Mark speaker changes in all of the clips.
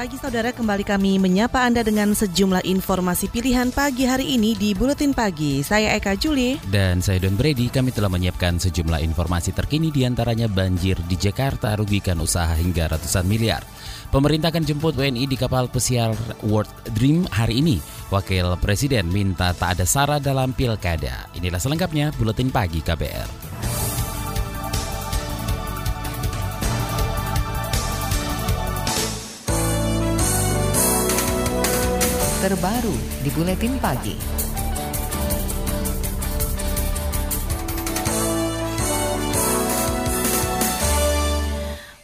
Speaker 1: Pagi saudara, kembali kami menyapa Anda dengan sejumlah informasi pilihan pagi hari ini di Buletin Pagi. Saya Eka Juli.
Speaker 2: Dan saya Don Brady, kami telah menyiapkan sejumlah informasi terkini di antaranya banjir di Jakarta rugikan usaha hingga ratusan miliar. Pemerintah akan jemput WNI di kapal pesiar World Dream hari ini. Wakil Presiden minta tak ada sara dalam pilkada. Inilah selengkapnya Buletin Pagi KBR.
Speaker 3: Terbaru di Buletin Pagi.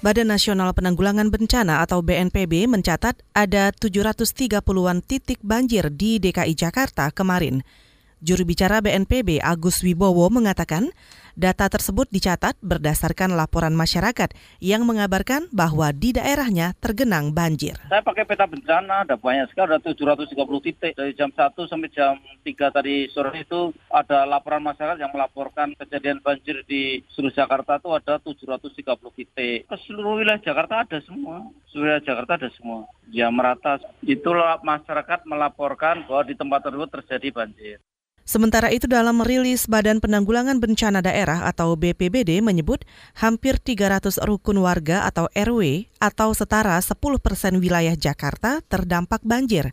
Speaker 1: Badan Nasional Penanggulangan Bencana atau BNPB mencatat ada 730-an titik banjir di DKI Jakarta kemarin. Juru bicara BNPB Agus Wibowo mengatakan Data tersebut dicatat berdasarkan laporan masyarakat yang mengabarkan bahwa di daerahnya tergenang banjir.
Speaker 4: Saya pakai peta bencana, ada banyak sekali, ada 730 titik. Dari jam 1 sampai jam 3 tadi sore itu ada laporan masyarakat yang melaporkan kejadian banjir di seluruh Jakarta itu ada 730 titik. Ke seluruh wilayah Jakarta ada semua. Seluruh wilayah Jakarta ada semua. Ya merata. Itulah masyarakat melaporkan bahwa di tempat tersebut terjadi banjir.
Speaker 1: Sementara itu dalam rilis Badan Penanggulangan Bencana Daerah atau BPBD menyebut hampir 300 rukun warga atau RW atau setara 10 persen wilayah Jakarta terdampak banjir.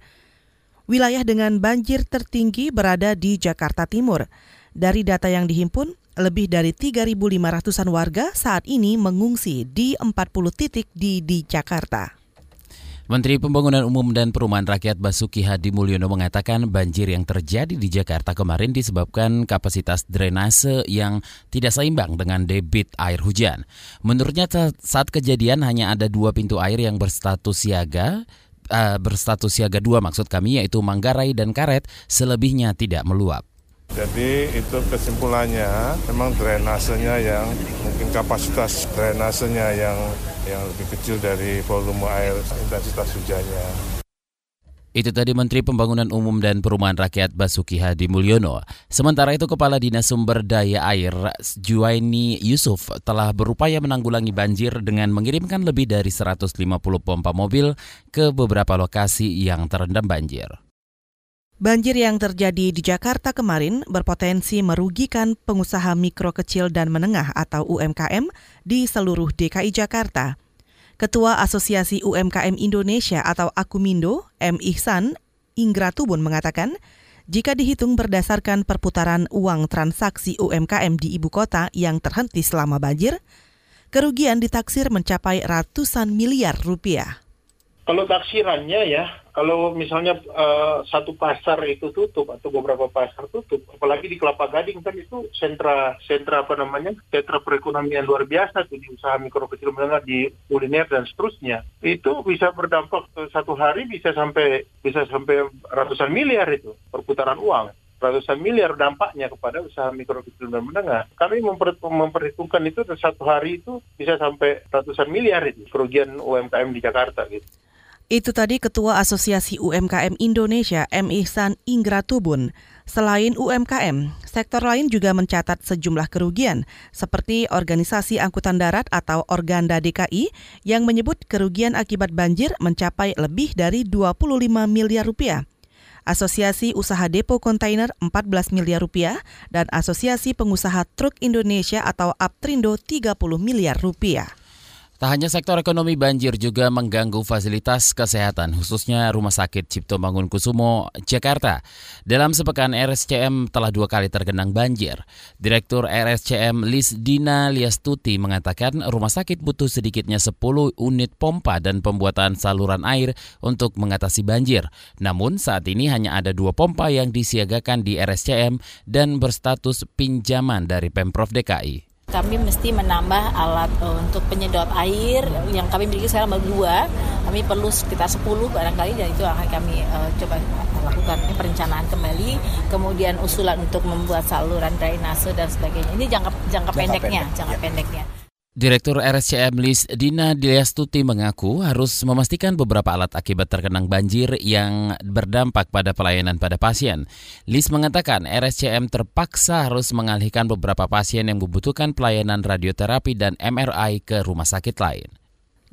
Speaker 1: Wilayah dengan banjir tertinggi berada di Jakarta Timur. Dari data yang dihimpun, lebih dari 3.500-an warga saat ini mengungsi di 40 titik di, di Jakarta.
Speaker 2: Menteri Pembangunan Umum dan Perumahan Rakyat Basuki Hadi Mulyono mengatakan banjir yang terjadi di Jakarta kemarin disebabkan kapasitas drainase yang tidak seimbang dengan debit air hujan. Menurutnya saat kejadian hanya ada dua pintu air yang berstatus siaga, uh, berstatus siaga dua maksud kami yaitu Manggarai dan Karet, selebihnya tidak meluap.
Speaker 5: Jadi itu kesimpulannya memang drainasenya yang mungkin kapasitas drainasenya yang yang lebih kecil dari volume air intensitas hujannya.
Speaker 2: Itu tadi Menteri Pembangunan Umum dan Perumahan Rakyat Basuki Hadi Mulyono. Sementara itu Kepala Dinas Sumber Daya Air Juwaini Yusuf telah berupaya menanggulangi banjir dengan mengirimkan lebih dari 150 pompa mobil ke beberapa lokasi yang terendam banjir.
Speaker 1: Banjir yang terjadi di Jakarta kemarin berpotensi merugikan pengusaha mikro kecil dan menengah atau UMKM di seluruh DKI Jakarta. Ketua Asosiasi UMKM Indonesia atau Akumindo, M. Ihsan, Tubun mengatakan, jika dihitung berdasarkan perputaran uang transaksi UMKM di ibu kota yang terhenti selama banjir, kerugian ditaksir mencapai ratusan miliar rupiah.
Speaker 6: Kalau taksirannya ya, kalau misalnya uh, satu pasar itu tutup atau beberapa pasar tutup, apalagi di Kelapa Gading kan itu sentra sentra apa namanya sentra perekonomian luar biasa tuh di usaha mikro kecil menengah di kuliner dan seterusnya. Itu bisa berdampak satu hari bisa sampai bisa sampai ratusan miliar itu perputaran uang ratusan miliar dampaknya kepada usaha mikro kecil dan menengah. Kami memper, memperhitungkan itu satu hari itu bisa sampai ratusan miliar itu kerugian UMKM di Jakarta gitu.
Speaker 1: Itu tadi Ketua Asosiasi UMKM Indonesia M. Ihsan Ingratubun. Selain UMKM, sektor lain juga mencatat sejumlah kerugian, seperti Organisasi Angkutan Darat atau Organda DKI yang menyebut kerugian akibat banjir mencapai lebih dari 25 miliar rupiah. Asosiasi Usaha Depo Kontainer 14 miliar rupiah dan Asosiasi Pengusaha Truk Indonesia atau APTRINDO 30 miliar rupiah.
Speaker 2: Tak hanya sektor ekonomi banjir juga mengganggu fasilitas kesehatan, khususnya Rumah Sakit Cipto Mangunkusumo, Jakarta. Dalam sepekan RSCM telah dua kali tergenang banjir. Direktur RSCM Lis Dina Liastuti mengatakan rumah sakit butuh sedikitnya 10 unit pompa dan pembuatan saluran air untuk mengatasi banjir. Namun saat ini hanya ada dua pompa yang disiagakan di RSCM dan berstatus pinjaman dari Pemprov DKI
Speaker 7: kami mesti menambah alat uh, untuk penyedot air yang kami miliki sekarang baru dua kami perlu sekitar 10 barangkali dan itu akan kami uh, coba lakukan perencanaan kembali kemudian usulan untuk membuat saluran drainase dan sebagainya ini jangka jangka, jangka pendeknya pendek. jangka ya. pendeknya
Speaker 2: Direktur RSCM Lis Dina Dilyastuti mengaku harus memastikan beberapa alat akibat terkenang banjir yang berdampak pada pelayanan pada pasien. Lis mengatakan RSCM terpaksa harus mengalihkan beberapa pasien yang membutuhkan pelayanan radioterapi dan MRI ke rumah sakit lain.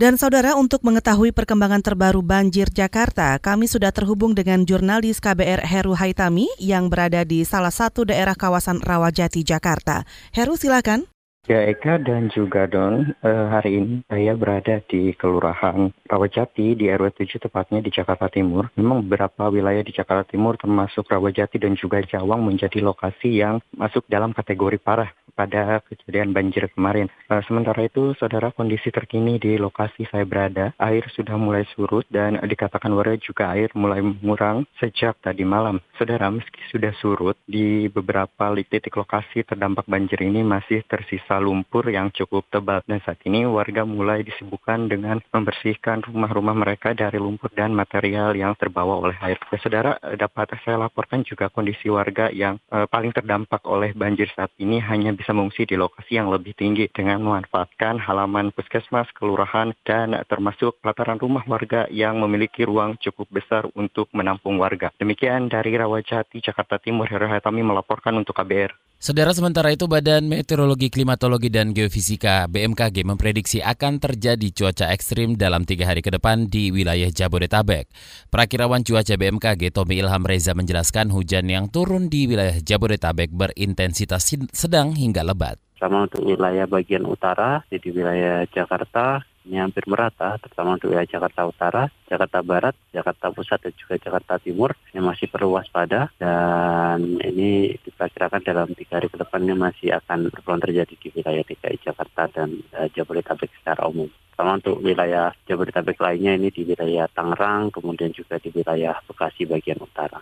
Speaker 1: Dan saudara untuk mengetahui perkembangan terbaru banjir Jakarta, kami sudah terhubung dengan jurnalis KBR Heru Haitami yang berada di salah satu daerah kawasan Rawajati, Jakarta. Heru silakan.
Speaker 8: Ya Eka dan juga Don, eh, hari ini saya berada di Kelurahan Rawajati di RW 7 tepatnya di Jakarta Timur. Memang beberapa wilayah di Jakarta Timur termasuk Rawajati dan juga Jawang menjadi lokasi yang masuk dalam kategori parah pada kejadian banjir kemarin. Uh, sementara itu, saudara kondisi terkini di lokasi saya berada, air sudah mulai surut dan dikatakan warga juga air mulai mengurang sejak tadi malam. Saudara, meski sudah surut, di beberapa titik lokasi terdampak banjir ini masih tersisa lumpur yang cukup tebal. Dan saat ini warga mulai disibukkan dengan membersihkan rumah-rumah mereka dari lumpur dan material yang terbawa oleh air. Ya, saudara, dapat saya laporkan juga kondisi warga yang uh, paling terdampak oleh banjir saat ini hanya bisa mengungsi di lokasi yang lebih tinggi dengan memanfaatkan halaman puskesmas, kelurahan, dan termasuk pelataran rumah warga yang memiliki ruang cukup besar untuk menampung warga. Demikian dari Rawajati, Jakarta Timur, Heru Hatami melaporkan untuk KBR.
Speaker 2: Saudara sementara itu Badan Meteorologi, Klimatologi, dan Geofisika BMKG memprediksi akan terjadi cuaca ekstrim dalam tiga hari ke depan di wilayah Jabodetabek. Perakirawan cuaca BMKG Tommy Ilham Reza menjelaskan hujan yang turun di wilayah Jabodetabek berintensitas sedang hingga lebat.
Speaker 9: Sama untuk wilayah bagian utara, jadi wilayah Jakarta, ini hampir merata, terutama untuk wilayah Jakarta Utara, Jakarta Barat, Jakarta Pusat, dan juga Jakarta Timur yang masih perlu waspada. Dan ini diperkirakan dalam tiga hari ke depannya masih akan berpeluang terjadi di wilayah DKI Jakarta dan uh, Jabodetabek secara umum. Sama untuk wilayah Jabodetabek lainnya ini di wilayah Tangerang, kemudian juga di wilayah Bekasi bagian utara.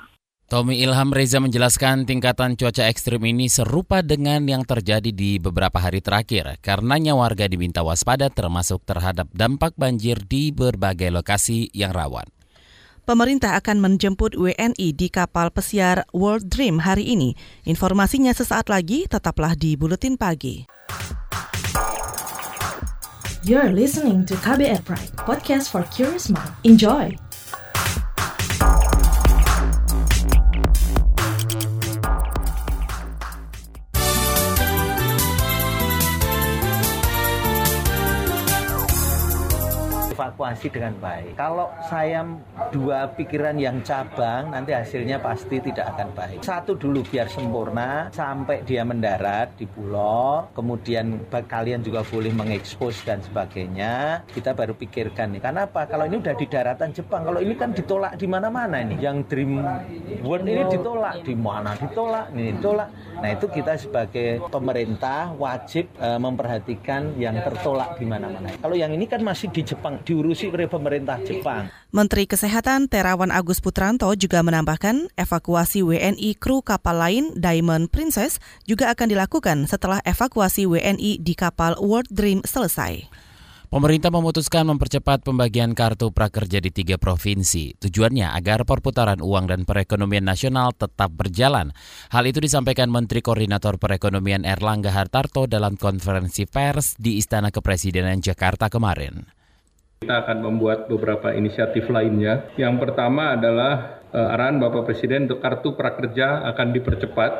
Speaker 2: Tommy Ilham Reza menjelaskan tingkatan cuaca ekstrim ini serupa dengan yang terjadi di beberapa hari terakhir. Karenanya warga diminta waspada termasuk terhadap dampak banjir di berbagai lokasi yang rawan.
Speaker 1: Pemerintah akan menjemput WNI di kapal pesiar World Dream hari ini. Informasinya sesaat lagi, tetaplah di Buletin Pagi.
Speaker 10: You're listening to KBR Pride, podcast for curious mind. Enjoy!
Speaker 11: Dievakuasi dengan baik. Kalau saya dua pikiran yang cabang, nanti hasilnya pasti tidak akan baik. Satu dulu biar sempurna, sampai dia mendarat di pulau, kemudian kalian juga boleh mengekspos dan sebagainya. Kita baru pikirkan nih, karena apa? Kalau ini udah di daratan Jepang, kalau ini kan ditolak di mana-mana ini. Yang Dream World ini ditolak, di mana ditolak, ini ditolak. Nah itu kita sebagai pemerintah wajib uh, memperhatikan yang tertolak di mana-mana. Kalau yang ini kan masih di Jepang, diurus diurusi oleh pemerintah Jepang.
Speaker 1: Menteri Kesehatan Terawan Agus Putranto juga menambahkan evakuasi WNI kru kapal lain Diamond Princess juga akan dilakukan setelah evakuasi WNI di kapal World Dream selesai.
Speaker 2: Pemerintah memutuskan mempercepat pembagian kartu prakerja di tiga provinsi. Tujuannya agar perputaran uang dan perekonomian nasional tetap berjalan. Hal itu disampaikan Menteri Koordinator Perekonomian Erlangga Hartarto dalam konferensi pers di Istana Kepresidenan Jakarta kemarin.
Speaker 12: Kita akan membuat beberapa inisiatif lainnya. Yang pertama adalah uh, arahan Bapak Presiden untuk kartu prakerja akan dipercepat,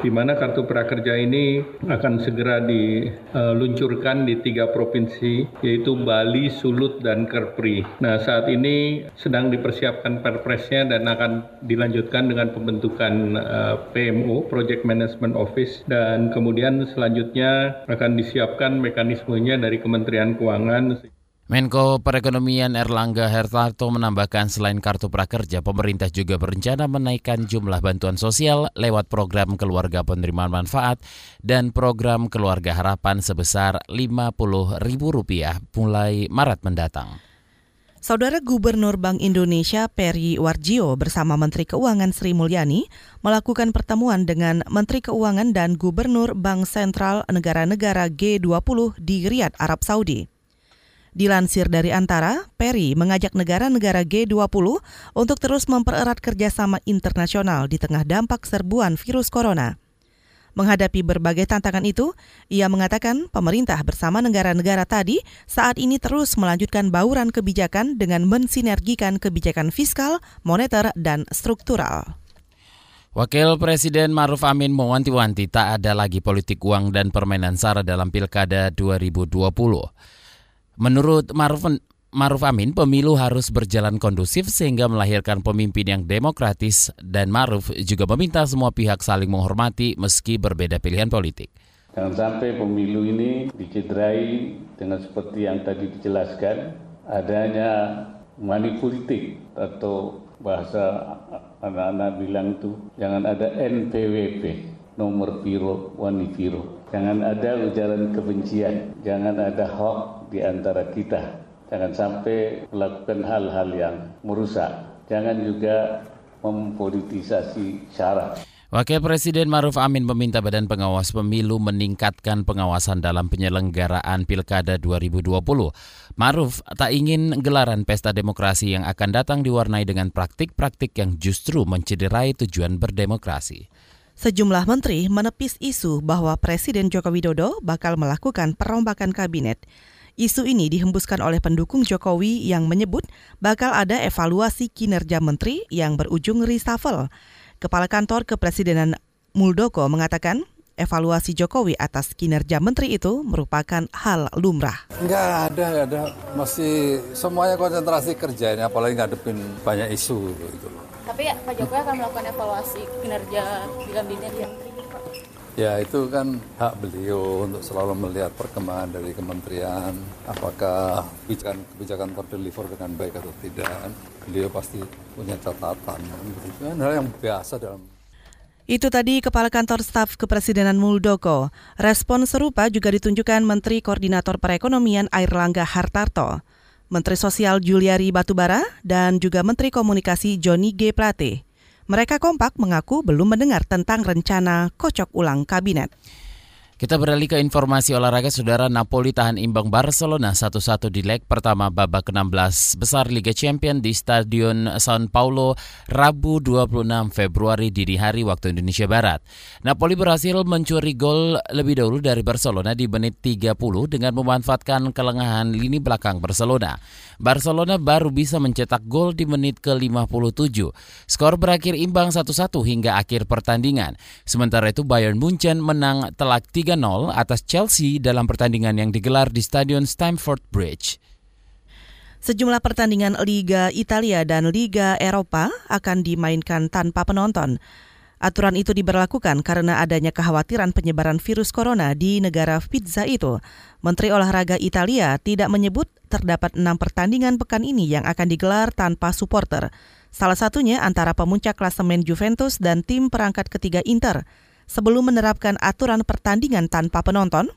Speaker 12: di mana kartu prakerja ini akan segera diluncurkan di tiga provinsi, yaitu Bali, Sulut, dan Kerpri. Nah, saat ini sedang dipersiapkan perpresnya dan akan dilanjutkan dengan pembentukan uh, PMO, Project Management Office, dan kemudian selanjutnya akan disiapkan mekanismenya dari Kementerian Keuangan.
Speaker 2: Menko Perekonomian Erlangga Hertarto menambahkan selain kartu prakerja, pemerintah juga berencana menaikkan jumlah bantuan sosial lewat program keluarga penerimaan manfaat dan program keluarga harapan sebesar Rp50.000 mulai Maret mendatang.
Speaker 1: Saudara Gubernur Bank Indonesia Peri Warjio bersama Menteri Keuangan Sri Mulyani melakukan pertemuan dengan Menteri Keuangan dan Gubernur Bank Sentral negara-negara G20 di Riyadh, Arab Saudi. Dilansir dari Antara, Perry mengajak negara-negara G20 untuk terus mempererat kerjasama internasional di tengah dampak serbuan virus corona. Menghadapi berbagai tantangan itu, ia mengatakan pemerintah bersama negara-negara tadi saat ini terus melanjutkan bauran kebijakan dengan mensinergikan kebijakan fiskal, moneter, dan struktural.
Speaker 2: Wakil Presiden Maruf Amin mewanti-wanti tak ada lagi politik uang dan permainan sara dalam Pilkada 2020. Menurut Maruf Maruf Amin, pemilu harus berjalan kondusif sehingga melahirkan pemimpin yang demokratis dan Maruf juga meminta semua pihak saling menghormati meski berbeda pilihan politik.
Speaker 13: Jangan sampai pemilu ini dicederai dengan seperti yang tadi dijelaskan, adanya money politik atau bahasa anak-anak bilang itu jangan ada NPWP, nomor piro, wani piro. Jangan ada ujaran kebencian, jangan ada hoax di antara kita Jangan sampai melakukan hal-hal yang merusak. Jangan juga mempolitisasi syarat.
Speaker 2: Wakil Presiden Maruf Amin meminta Badan Pengawas Pemilu meningkatkan pengawasan dalam penyelenggaraan Pilkada 2020. Maruf tak ingin gelaran pesta demokrasi yang akan datang diwarnai dengan praktik-praktik yang justru mencederai tujuan berdemokrasi.
Speaker 1: Sejumlah menteri menepis isu bahwa Presiden Joko Widodo bakal melakukan perombakan kabinet. Isu ini dihembuskan oleh pendukung Jokowi yang menyebut bakal ada evaluasi kinerja menteri yang berujung reshuffle. Kepala Kantor Kepresidenan Muldoko mengatakan evaluasi Jokowi atas kinerja menteri itu merupakan hal lumrah.
Speaker 14: Enggak ada, enggak ada. Masih semuanya konsentrasi kerja ini, apalagi ngadepin banyak isu gitu.
Speaker 15: Tapi Pak Jokowi akan melakukan evaluasi kinerja di kabinet yang
Speaker 14: Ya itu kan hak beliau untuk selalu melihat perkembangan dari kementerian, apakah kebijakan-kebijakan terdeliver dengan baik atau tidak. Beliau pasti punya catatan. Itu kan hal yang biasa dalam
Speaker 1: itu tadi Kepala Kantor Staf Kepresidenan Muldoko. Respon serupa juga ditunjukkan Menteri Koordinator Perekonomian Airlangga Hartarto, Menteri Sosial Juliari Batubara, dan juga Menteri Komunikasi Joni G. Plate. Mereka kompak mengaku belum mendengar tentang rencana kocok ulang kabinet.
Speaker 2: Kita beralih ke informasi olahraga, Saudara Napoli tahan imbang Barcelona 1-1 di leg pertama babak ke-16 besar Liga Champions di Stadion San Paulo Rabu 26 Februari dini hari waktu Indonesia Barat. Napoli berhasil mencuri gol lebih dahulu dari Barcelona di menit 30 dengan memanfaatkan kelengahan lini belakang Barcelona. Barcelona baru bisa mencetak gol di menit ke-57. Skor berakhir imbang 1-1 hingga akhir pertandingan. Sementara itu Bayern Munchen menang telak 3 3-0 atas Chelsea dalam pertandingan yang digelar di Stadion Stamford Bridge.
Speaker 1: Sejumlah pertandingan Liga Italia dan Liga Eropa akan dimainkan tanpa penonton. Aturan itu diberlakukan karena adanya kekhawatiran penyebaran virus corona di negara pizza itu. Menteri Olahraga Italia tidak menyebut terdapat enam pertandingan pekan ini yang akan digelar tanpa supporter. Salah satunya antara pemuncak klasemen Juventus dan tim perangkat ketiga Inter. Sebelum menerapkan aturan pertandingan tanpa penonton,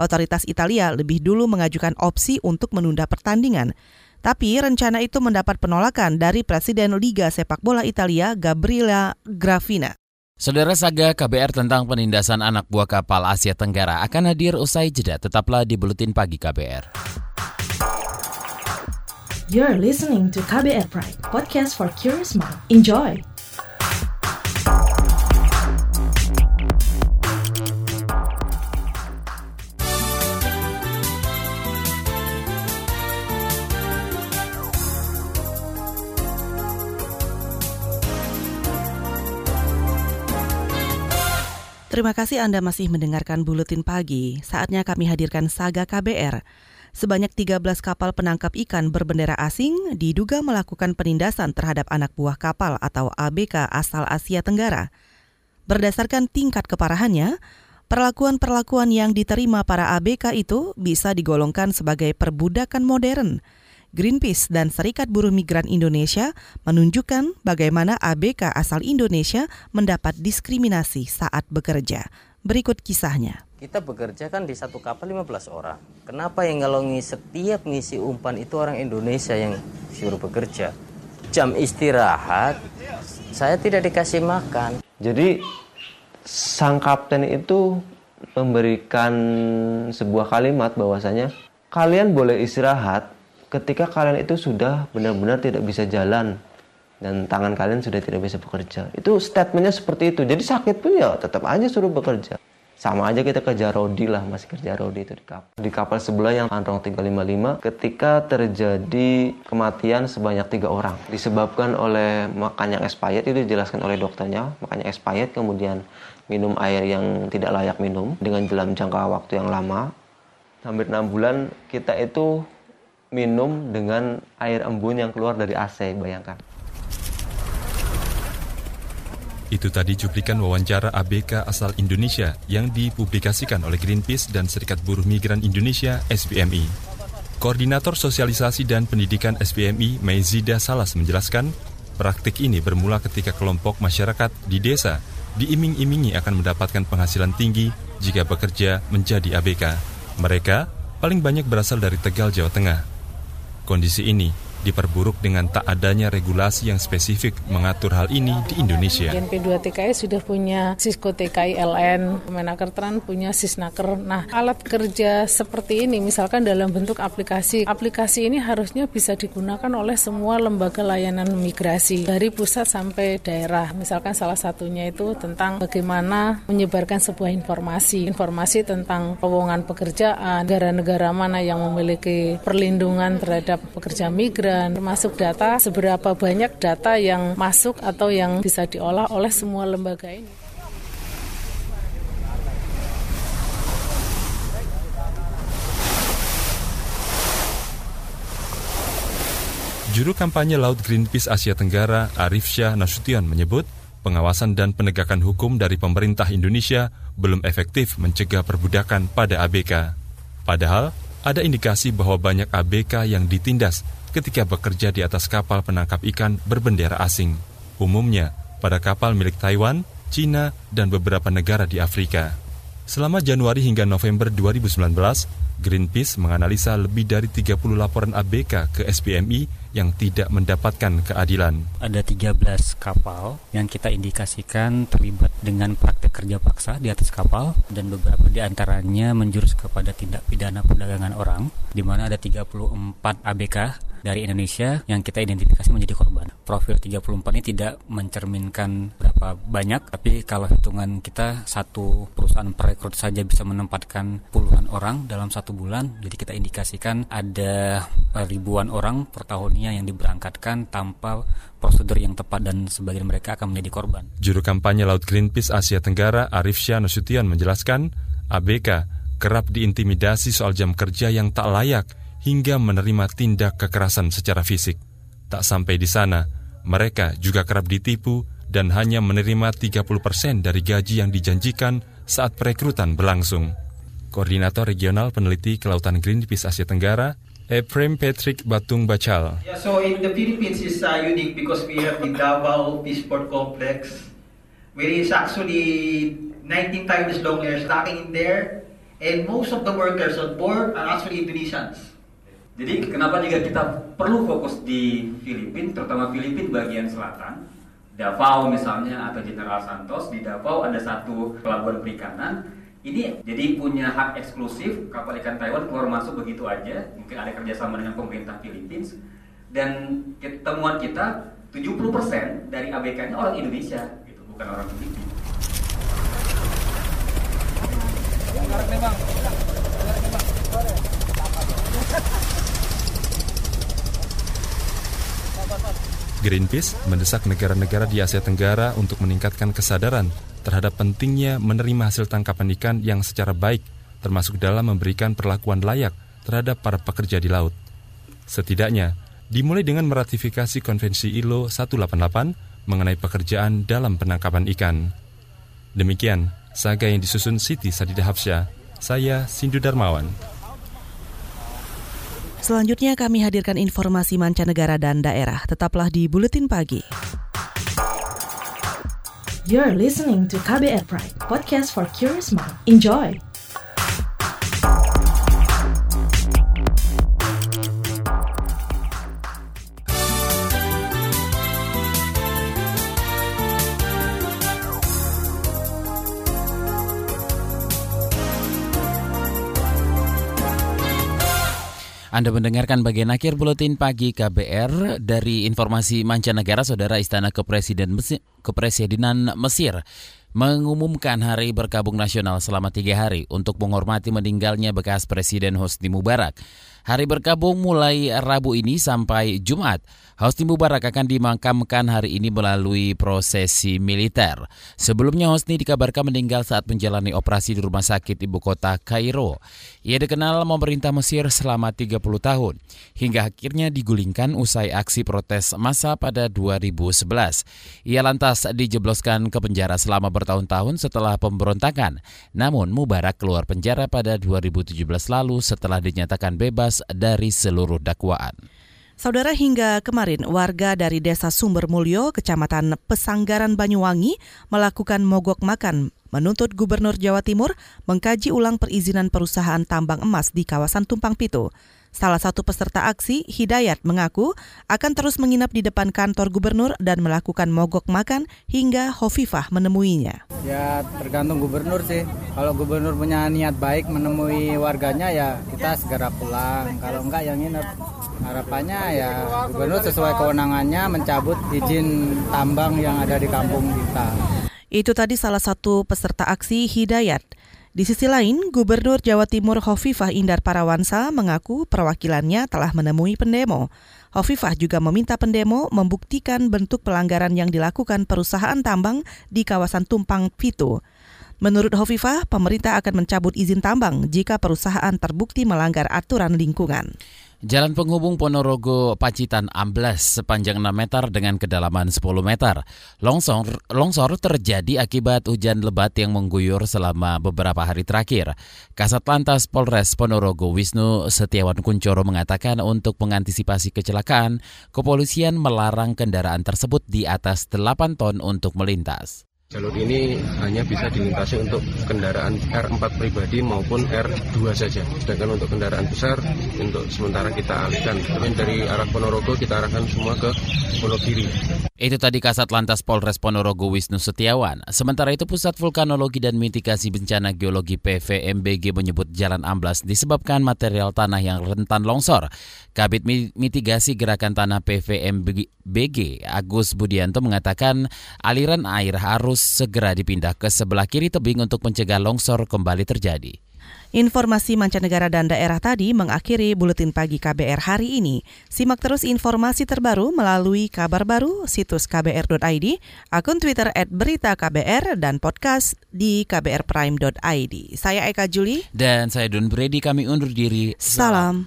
Speaker 1: otoritas Italia lebih dulu mengajukan opsi untuk menunda pertandingan. Tapi rencana itu mendapat penolakan dari Presiden Liga Sepak Bola Italia Gabriela Gravina.
Speaker 2: Saudara Saga KBR tentang penindasan anak buah kapal Asia Tenggara akan hadir usai jeda. Tetaplah di Buletin Pagi KBR.
Speaker 10: You're listening to KBR Pride, podcast for curious mind. Enjoy!
Speaker 1: Terima kasih Anda masih mendengarkan Buletin Pagi. Saatnya kami hadirkan Saga KBR. Sebanyak 13 kapal penangkap ikan berbendera asing diduga melakukan penindasan terhadap anak buah kapal atau ABK asal Asia Tenggara. Berdasarkan tingkat keparahannya, perlakuan-perlakuan yang diterima para ABK itu bisa digolongkan sebagai perbudakan modern – Greenpeace dan Serikat Buruh Migran Indonesia menunjukkan bagaimana ABK asal Indonesia mendapat diskriminasi saat bekerja. Berikut kisahnya.
Speaker 16: Kita bekerja kan di satu kapal 15 orang. Kenapa yang kalau setiap ngisi umpan itu orang Indonesia yang suruh bekerja? Jam istirahat saya tidak dikasih makan.
Speaker 17: Jadi sang kapten itu memberikan sebuah kalimat bahwasanya kalian boleh istirahat ketika kalian itu sudah benar-benar tidak bisa jalan dan tangan kalian sudah tidak bisa bekerja. Itu statementnya seperti itu. Jadi sakit pun ya tetap aja suruh bekerja. Sama aja kita kerja rodi lah, masih kerja rodi itu di kapal. Di kapal sebelah yang Androng 355 ketika terjadi kematian sebanyak tiga orang. Disebabkan oleh makan yang expired, itu dijelaskan oleh dokternya. Makan yang expired, kemudian minum air yang tidak layak minum dengan dalam jangka waktu yang lama. Hampir enam bulan kita itu minum dengan air embun yang keluar dari AC, bayangkan.
Speaker 18: Itu tadi cuplikan wawancara ABK asal Indonesia yang dipublikasikan oleh Greenpeace dan Serikat Buruh Migran Indonesia SBMI. Koordinator Sosialisasi dan Pendidikan SBMI Maizida Salas menjelaskan, praktik ini bermula ketika kelompok masyarakat di desa diiming-imingi akan mendapatkan penghasilan tinggi jika bekerja menjadi ABK. Mereka paling banyak berasal dari Tegal, Jawa Tengah. Kondisi ini diperburuk dengan tak adanya regulasi yang spesifik mengatur hal ini di Indonesia.
Speaker 19: GNP2 TKI sudah punya Sisko TKI LN, Kemenaker Tran punya Sisnaker. Nah, alat kerja seperti ini misalkan dalam bentuk aplikasi. Aplikasi ini harusnya bisa digunakan oleh semua lembaga layanan migrasi dari pusat sampai daerah. Misalkan salah satunya itu tentang bagaimana menyebarkan sebuah informasi, informasi tentang lowongan pekerjaan, negara-negara mana yang memiliki perlindungan terhadap pekerja migran dan termasuk data seberapa banyak data yang masuk atau yang bisa diolah oleh semua lembaga ini.
Speaker 18: Juru kampanye Laut Greenpeace Asia Tenggara, Arif Syah Nasution menyebut, pengawasan dan penegakan hukum dari pemerintah Indonesia belum efektif mencegah perbudakan pada ABK. Padahal, ada indikasi bahwa banyak ABK yang ditindas ketika bekerja di atas kapal penangkap ikan berbendera asing. Umumnya pada kapal milik Taiwan, Cina, dan beberapa negara di Afrika. Selama Januari hingga November 2019, Greenpeace menganalisa lebih dari 30 laporan ABK ke SPMI yang tidak mendapatkan keadilan.
Speaker 20: Ada 13 kapal yang kita indikasikan terlibat dengan praktek kerja paksa di atas kapal dan beberapa di antaranya menjurus kepada tindak pidana perdagangan orang di mana ada 34 ABK dari Indonesia yang kita identifikasi menjadi korban. Profil 34 ini tidak mencerminkan berapa banyak, tapi kalau hitungan kita satu perusahaan perekrut saja bisa menempatkan puluhan orang dalam satu bulan, jadi kita indikasikan ada ribuan orang per tahunnya yang diberangkatkan tanpa prosedur yang tepat dan sebagian mereka akan menjadi korban.
Speaker 18: Juru kampanye Laut Greenpeace Asia Tenggara Arif Syah Nasution menjelaskan, ABK kerap diintimidasi soal jam kerja yang tak layak hingga menerima tindak kekerasan secara fisik. Tak sampai di sana, mereka juga kerap ditipu dan hanya menerima 30% dari gaji yang dijanjikan saat perekrutan berlangsung. Koordinator Regional Peneliti Kelautan Greenpeace Asia Tenggara, Ephraim Patrick Batung Bacal.
Speaker 21: Yeah, so in the Philippines is uh, unique because we have the Davao Peaceport Complex, where is actually 19 times longer stacking in there, and most of the workers on board are actually Indonesians.
Speaker 22: Jadi kenapa juga kita perlu fokus di Filipina, terutama Filipina bagian selatan, Davao misalnya atau General Santos di Davao ada satu pelabuhan perikanan. Ini jadi punya hak eksklusif kapal ikan Taiwan keluar masuk begitu aja. Mungkin ada kerjasama dengan pemerintah Filipina. Dan temuan kita 70% dari ABK-nya orang Indonesia, gitu, bukan orang Filipina.
Speaker 18: Greenpeace mendesak negara-negara di Asia Tenggara untuk meningkatkan kesadaran terhadap pentingnya menerima hasil tangkapan ikan yang secara baik, termasuk dalam memberikan perlakuan layak terhadap para pekerja di laut. Setidaknya, dimulai dengan meratifikasi Konvensi ILO 188 mengenai pekerjaan dalam penangkapan ikan. Demikian, saga yang disusun Siti Sadidah Hafsyah, saya Sindu Darmawan.
Speaker 1: Selanjutnya kami hadirkan informasi mancanegara dan daerah. Tetaplah di Buletin Pagi.
Speaker 10: You're listening to KBR Pride, podcast for curious mind. Enjoy!
Speaker 2: Anda mendengarkan bagian akhir buletin pagi KBR dari informasi mancanegara Saudara Istana Kepresiden Mesir, Kepresidenan Mesir mengumumkan hari berkabung nasional selama tiga hari untuk menghormati meninggalnya bekas Presiden Hosni Mubarak. Hari berkabung mulai Rabu ini sampai Jumat. Hosni Mubarak akan dimakamkan hari ini melalui prosesi militer. Sebelumnya Hosni dikabarkan meninggal saat menjalani operasi di rumah sakit ibu kota Kairo. Ia dikenal memerintah Mesir selama 30 tahun, hingga akhirnya digulingkan usai aksi protes massa pada 2011. Ia lantas dijebloskan ke penjara selama bertahun-tahun setelah pemberontakan. Namun Mubarak keluar penjara pada 2017 lalu setelah dinyatakan bebas dari seluruh dakwaan.
Speaker 1: Saudara hingga kemarin warga dari Desa Sumber Mulyo, Kecamatan Pesanggaran Banyuwangi melakukan mogok makan menuntut Gubernur Jawa Timur mengkaji ulang perizinan perusahaan tambang emas di kawasan Tumpang Pitu. Salah satu peserta aksi, Hidayat, mengaku akan terus menginap di depan kantor gubernur dan melakukan mogok makan hingga Hovifah menemuinya.
Speaker 23: Ya tergantung gubernur sih. Kalau gubernur punya niat baik menemui warganya ya kita segera pulang. Kalau enggak yang nginep. Harapannya ya gubernur sesuai kewenangannya mencabut izin tambang yang ada di kampung kita.
Speaker 1: Itu tadi salah satu peserta aksi Hidayat. Di sisi lain, Gubernur Jawa Timur Hovifah Indar Parawansa mengaku perwakilannya telah menemui pendemo. Hovifah juga meminta pendemo membuktikan bentuk pelanggaran yang dilakukan perusahaan tambang di kawasan Tumpang Pitu. Menurut Hovifah, pemerintah akan mencabut izin tambang jika perusahaan terbukti melanggar aturan lingkungan.
Speaker 2: Jalan penghubung Ponorogo Pacitan ambles sepanjang 6 meter dengan kedalaman 10 meter. Longsor, longsor terjadi akibat hujan lebat yang mengguyur selama beberapa hari terakhir. Kasat Lantas Polres Ponorogo Wisnu Setiawan Kuncoro mengatakan untuk mengantisipasi kecelakaan, kepolisian melarang kendaraan tersebut di atas 8 ton untuk melintas.
Speaker 24: Jalur ini hanya bisa dilintasi untuk kendaraan R4 pribadi maupun R2 saja. Sedangkan untuk kendaraan besar, untuk sementara kita alihkan. Tapi dari arah Ponorogo kita arahkan semua ke Ponogiri.
Speaker 2: Itu tadi Kasat Lantas Polres Ponorogo Wisnu Setiawan. Sementara itu Pusat Vulkanologi dan Mitigasi Bencana Geologi PVMBG menyebut jalan amblas disebabkan material tanah yang rentan longsor. Kabit Mitigasi Gerakan Tanah PVMBG Agus Budianto mengatakan aliran air harus segera dipindah ke sebelah kiri tebing untuk mencegah longsor kembali terjadi.
Speaker 1: Informasi mancanegara dan daerah tadi mengakhiri buletin pagi KBR hari ini. Simak terus informasi terbaru melalui kabar baru situs kbr.id, akun Twitter at berita KBR, dan podcast di kbrprime.id. Saya Eka Juli.
Speaker 2: Dan saya Don Brady, kami undur diri.
Speaker 1: Salam.